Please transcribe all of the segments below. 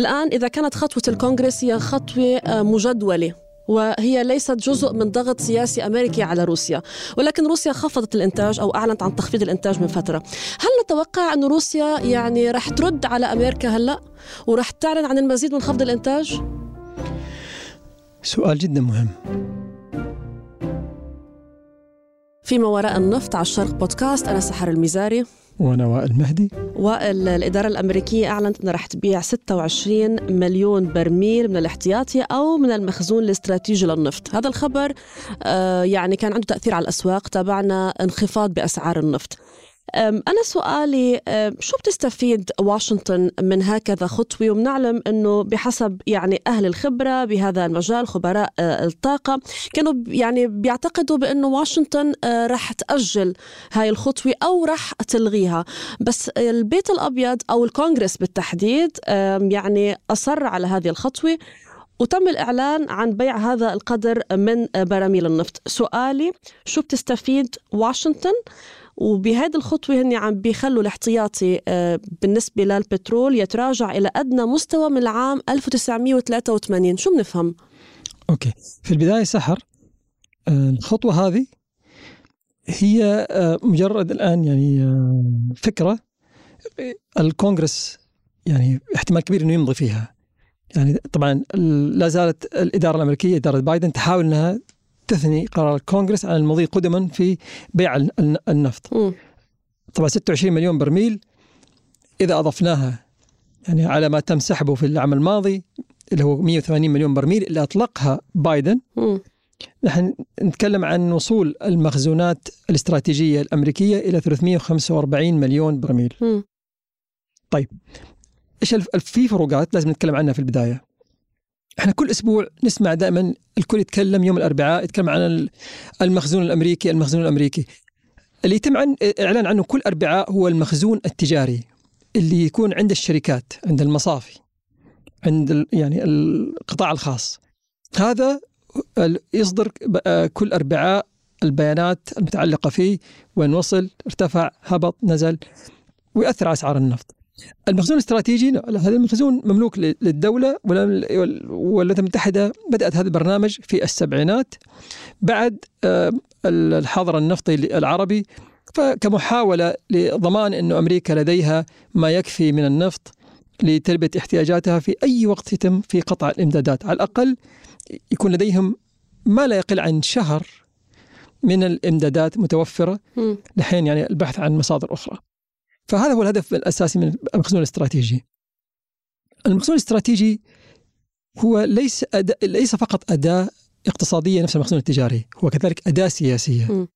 الآن إذا كانت خطوة الكونغرس هي خطوة مجدولة وهي ليست جزء من ضغط سياسي أمريكي على روسيا، ولكن روسيا خفضت الإنتاج أو أعلنت عن تخفيض الإنتاج من فترة. هل نتوقع انه روسيا يعني رح ترد على أمريكا هلأ ورح تعلن عن المزيد من خفض الإنتاج؟ سؤال جدا مهم. فيما وراء النفط على الشرق بودكاست أنا سحر المزاري وأنا وائل مهدي. وائل الإدارة الأمريكية أعلنت أنها رح تبيع 26 مليون برميل من الاحتياطي أو من المخزون الاستراتيجي للنفط، هذا الخبر آه يعني كان عنده تأثير على الأسواق، تابعنا انخفاض بأسعار النفط. أنا سؤالي شو بتستفيد واشنطن من هكذا خطوة؟ وبنعلم أنه بحسب يعني أهل الخبرة بهذا المجال خبراء الطاقة كانوا يعني بيعتقدوا بأنه واشنطن رح تأجل هاي الخطوة أو رح تلغيها. بس البيت الأبيض أو الكونغرس بالتحديد يعني أصر على هذه الخطوة وتم الإعلان عن بيع هذا القدر من براميل النفط. سؤالي شو بتستفيد واشنطن؟ وبهذه الخطوة هن عم بيخلوا الاحتياطي آه، بالنسبة للبترول يتراجع إلى أدنى مستوى من العام 1983 شو بنفهم؟ okay. في البداية سحر. آه، الخطوة هذه هي آه، مجرد الآن يعني فكرة الكونغرس يعني احتمال كبير إنه يمضي فيها. يعني طبعا لا زالت الإدارة الأمريكية إدارة بايدن تحاول إنها تثني قرار الكونغرس عن المضي قدما في بيع النفط م. طبعا 26 مليون برميل إذا أضفناها يعني على ما تم سحبه في العام الماضي اللي هو 180 مليون برميل اللي أطلقها بايدن م. نحن نتكلم عن وصول المخزونات الاستراتيجية الأمريكية إلى 345 مليون برميل م. طيب إيش في فروقات لازم نتكلم عنها في البداية إحنا كل أسبوع نسمع دائما الكل يتكلم يوم الأربعاء يتكلم عن المخزون الأمريكي المخزون الأمريكي. اللي يتم عن إعلان عنه كل أربعاء هو المخزون التجاري اللي يكون عند الشركات عند المصافي عند يعني القطاع الخاص. هذا يصدر كل أربعاء البيانات المتعلقة فيه وين وصل ارتفع هبط نزل ويأثر على أسعار النفط. المخزون الاستراتيجي هذا المخزون مملوك للدولة والولايات المتحدة. بدأت هذا البرنامج في السبعينات. بعد آه، الحظر النفطي العربي. فكمحاولة لضمان أن أمريكا لديها ما يكفي من النفط لتلبية احتياجاتها في أي وقت يتم في قطع الإمدادات. على الأقل يكون لديهم ما لا يقل عن شهر من الإمدادات متوفرة لحين يعني البحث عن مصادر أخرى. فهذا هو الهدف الأساسي من المخزون الاستراتيجي. المخزون الاستراتيجي هو ليس أداة ليس فقط أداة اقتصادية نفس المخزون التجاري، هو كذلك أداة سياسية. م.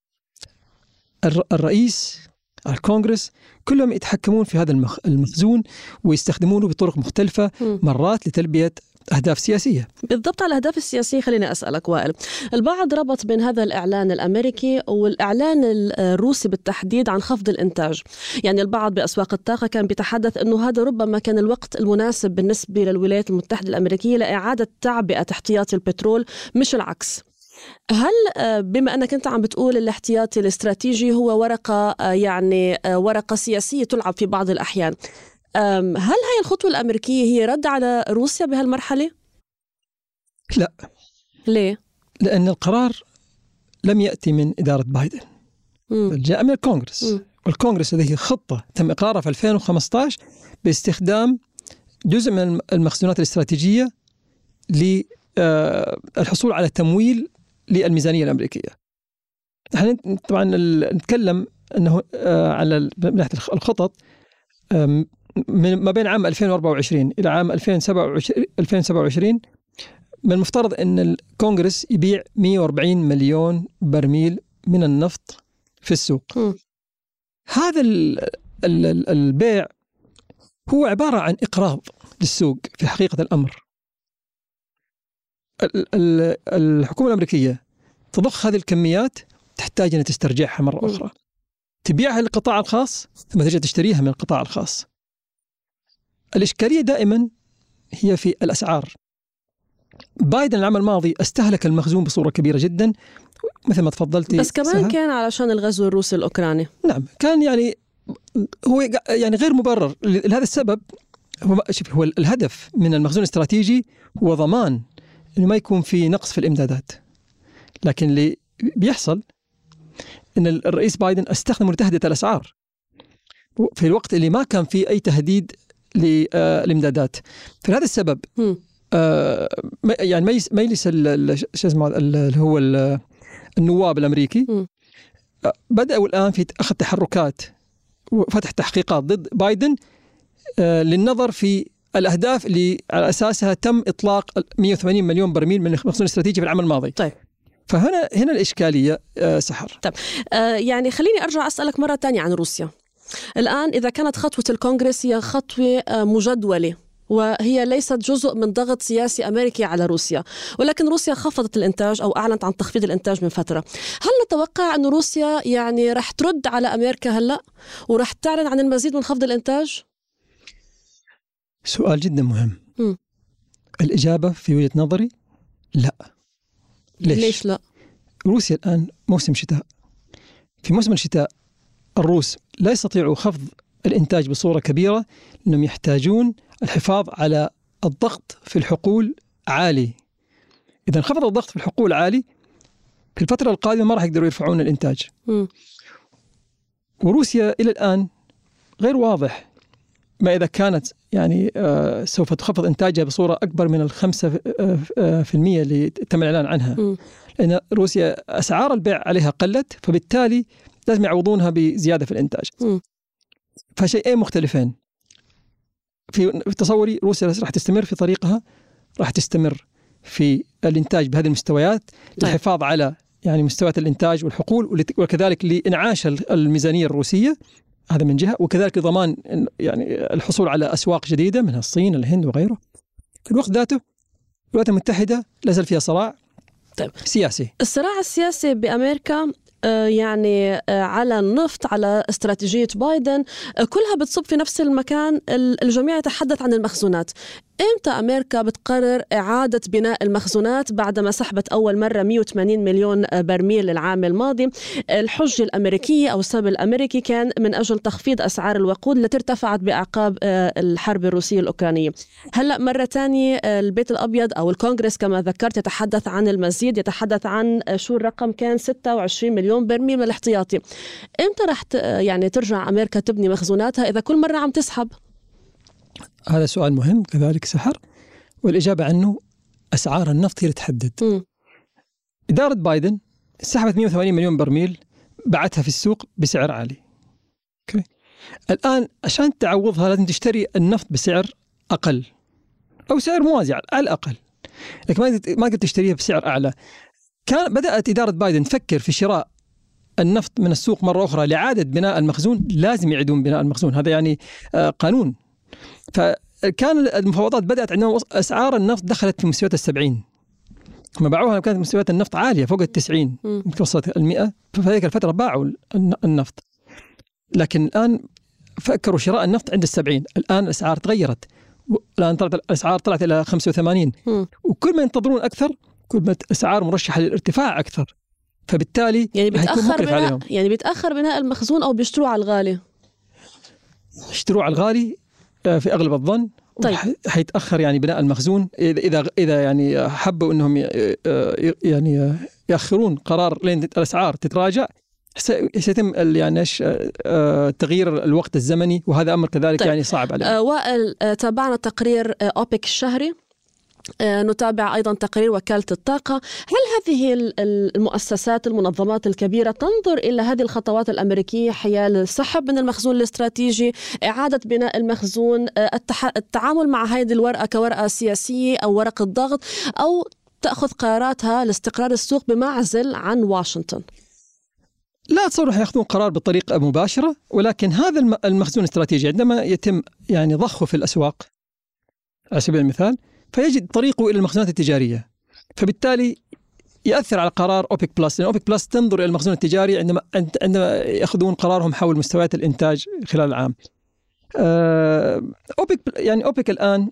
الرئيس الكونغرس كلهم يتحكمون في هذا المخزون ويستخدمونه بطرق مختلفة مرات لتلبية أهداف سياسية. بالضبط على الأهداف السياسية. خليني أسألك وائل. البعض ربط بين هذا الإعلان الأمريكي والإعلان الروسي بالتحديد عن خفض الإنتاج. يعني البعض بأسواق الطاقة كان بيتحدث أنه هذا ربما كان الوقت المناسب بالنسبة للولايات المتحدة الأمريكية لإعادة تعبئة احتياطي البترول مش العكس. هل آه، بما أنك أنت عم بتقول الاحتياطي الاستراتيجي هو ورقة آه، يعني آه، ورقة سياسية تلعب في بعض الأحيان هل هاي الخطوة الأمريكية هي رد على روسيا بهالمرحلة؟ لا ليه؟ لأن القرار لم يأتي من إدارة بايدن جاء من الكونغرس مم. والكونغرس لديه خطة تم إقرارها في 2015 باستخدام جزء من المخزونات الاستراتيجية للحصول على تمويل للميزانية الأمريكية نحن طبعا نتكلم أنه آه، على من ناحية الخطط من ما بين عام 2024 إلى عام 2027 2027 من المفترض إن الكونغرس يبيع 140 مليون برميل من النفط في السوق. م. هذا البيع هو عبارة عن إقراض للسوق في حقيقة الأمر. الحكومة الأمريكية تضخ هذه الكميات تحتاج إنها تسترجعها مرة أخرى. تبيعها للقطاع الخاص ثم ترجع تشتريها من القطاع الخاص. الإشكالية دائما هي في الأسعار. بايدن العام الماضي استهلك المخزون بصورة كبيرة جدا مثل ما تفضلتي بس كمان سهل. كان علشان الغزو الروسي الأوكراني. نعم كان يعني هو يعني غير مبرر. لهذا السبب هو شوف هو الهدف من المخزون الاستراتيجي هو ضمان إنه ما يكون في نقص في الإمدادات. لكن اللي بيحصل إن الرئيس بايدن استخدم لتهدئه الأسعار. في الوقت اللي ما كان في أي تهديد للامدادات فلهذا السبب آه يعني مجلس شو اسمه اللي هو النواب الأمريكي آه بدأوا الآن في أخذ تحركات وفتح تحقيقات ضد بايدن آه للنظر في الأهداف اللي على أساسها تم إطلاق 180 مليون برميل من المخزون الاستراتيجي في العام الماضي. طيب فهنا هنا الإشكالية آه سحر. طيب آه يعني خليني أرجع أسألك مرة ثانية عن روسيا. الآن إذا كانت خطوة الكونغرس هي خطوة آه مجدولة وهي ليست جزء من ضغط سياسي أمريكي على روسيا، ولكن روسيا خفضت الإنتاج أو أعلنت عن تخفيض الإنتاج من فترة. هل نتوقع انه روسيا يعني رح ترد على أمريكا هلأ ورح تعلن عن المزيد من خفض الإنتاج؟ سؤال جدا مهم. م. الإجابة في وجهة نظري لا. ليش؟ ليش لا؟ روسيا الآن موسم شتاء. في موسم الشتاء الروس لا يستطيعوا خفض الإنتاج بصورة كبيرة لأنهم يحتاجون الحفاظ على الضغط في الحقول عالي. إذا انخفض الضغط في الحقول عالي في الفترة القادمة ما راح يقدروا يرفعون الإنتاج. م. وروسيا إلى الآن غير واضح ما إذا كانت يعني آه سوف تخفض إنتاجها بصورة أكبر من الخمسة آه في المية اللي تم الإعلان عنها م. لأن روسيا أسعار البيع عليها قلت فبالتالي لازم يعوضونها بزيادة في الإنتاج. م. فشيئين مختلفين. في تصوري روسيا راح تستمر في طريقها راح تستمر في الإنتاج بهذه المستويات طيب. للحفاظ على يعني مستويات الإنتاج والحقول وكذلك لإنعاش الميزانية الروسية هذا من جهة وكذلك لضمان يعني الحصول على أسواق جديدة منها الصين الهند وغيره. في الوقت ذاته الولايات المتحدة لا زال فيها صراع طيب. سياسي الصراع السياسي بأمريكا يعني آه، على النفط على استراتيجية بايدن. آه، كلها بتصب في نفس المكان. الجميع يتحدث عن المخزونات. إمتى أمريكا بتقرر إعادة بناء المخزونات بعدما سحبت أول مرة 180 مليون برميل العام الماضي؟ الحجه الامريكيه أو السبب الأمريكي كان من أجل تخفيض أسعار الوقود التي ارتفعت بأعقاب الحرب الروسية الأوكرانية. هلأ مرة ثانية البيت الأبيض أو الكونغرس كما ذكرت يتحدث عن المزيد يتحدث عن شو الرقم كان؟ 26 مليون برميل من الاحتياطي. إمتى رح يعني ترجع أمريكا تبني مخزوناتها إذا كل مرة عم تسحب؟ هذا سؤال مهم كذلك سحر. والإجابة عنه أسعار النفط هي اللي تحدد. م. إدارة بايدن سحبت 180 مليون برميل بعتها في السوق بسعر عالي. أوكي. الآن عشان تعوضها لازم تشتري النفط بسعر أقل. أو سعر موازي على الأقل. لكن ما ما قدرت تشتريها بسعر أعلى. كان بدأت إدارة بايدن تفكر في شراء النفط من السوق مرة أخرى لإعادة بناء المخزون. لازم يعيدون بناء المخزون. هذا يعني آه، قانون. فكان المفاوضات بدأت عندما أسعار النفط دخلت في مستويات السبعين. هم باعوها كانت مستويات النفط عالية فوق ال 90 وصلت ال 100 ففي هذيك الفترة باعوا النفط. لكن الآن فكروا شراء النفط عند السبعين. الآن الأسعار تغيرت. الآن طلعت الأسعار طلعت إلى 85 وكل ما ينتظرون أكثر كل ما الأسعار مرشحة للارتفاع أكثر. فبالتالي يعني بيتأخر بناء عليهم. يعني بيتأخر بناء المخزون أو بيشتروه على الغالي؟ يشتروه على الغالي في أغلب الظن طيب حيتأخر يعني بناء المخزون اذا اذا يعني حبوا إنهم يعني يأخرون قرار لين الأسعار تتراجع سيتم يعني إيش آه، تغيير الوقت الزمني وهذا أمر كذلك طيب. يعني صعب عليه. آه وائل آه تابعنا تقرير أوبك الشهري آه، نتابع أيضا تقرير وكالة الطاقة، هل هذه المؤسسات المنظمات الكبيرة تنظر إلى هذه الخطوات الأمريكية حيال السحب من المخزون الاستراتيجي، إعادة بناء المخزون، آه، التعامل مع هذه الورقة كورقة سياسية أو ورقه ضغط أو تأخذ قراراتها لاستقرار السوق بمعزل عن واشنطن؟ لا اتصور يأخذون قرار بطريقة مباشرة ولكن هذا المخزون الاستراتيجي عندما يتم يعني ضخه في الأسواق على سبيل المثال فيجد طريقه إلى المخزونات التجارية. فبالتالي ياثر على قرار أوبك بلس. لأن أوبك بلس تنظر إلى المخزون التجاري عندما عندما يأخذون قرارهم حول مستويات الإنتاج خلال العام. آه، أوبك يعني أوبك الآن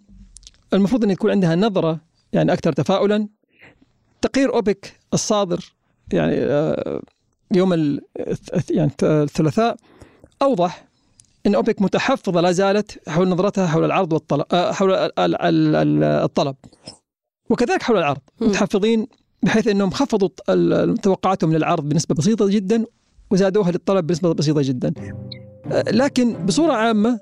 المفروض أن يكون عندها نظرة يعني أكثر تفاؤلا. تقرير أوبك الصادر يعني آه، يوم يعني الثلاثاء أوضح إن أوبك متحفظة لا زالت حول نظرتها حول العرض والطلب آه، حول الطلب. وكذلك حول العرض. متحفظين بحيث إنهم خفضوا توقعاتهم للعرض بنسبة بسيطة جدا وزادوها للطلب بنسبة بسيطة جدا. آه، لكن بصورة عامة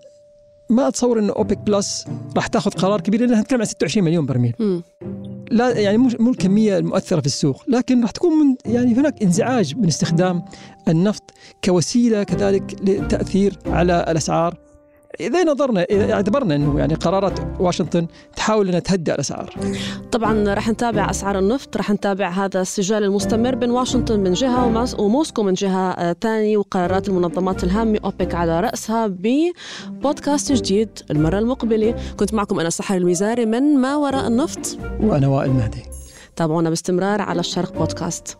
ما أتصور انه أوبك بلس راح تاخذ قرار كبير لأنها تتكلم عن 26 مليون برميل. لا يعني مو الكمية المؤثرة في السوق لكن راح تكون من يعني هناك انزعاج من استخدام النفط كوسيلة كذلك للتاثير على الأسعار. إذا نظرنا إذا اعتبرنا إنه يعني قرارات واشنطن تحاول إنها تهدئ الأسعار. طبعا رح نتابع أسعار النفط، رح نتابع هذا السجال المستمر بين واشنطن من جهة وموسكو من جهة ثانية وقرارات المنظمات الهامة أوبك على رأسها ببودكاست جديد المرة المقبلة، كنت معكم أنا سحر الميزاري من ما وراء النفط وأنا وائل مهدي. تابعونا باستمرار على الشرق بودكاست.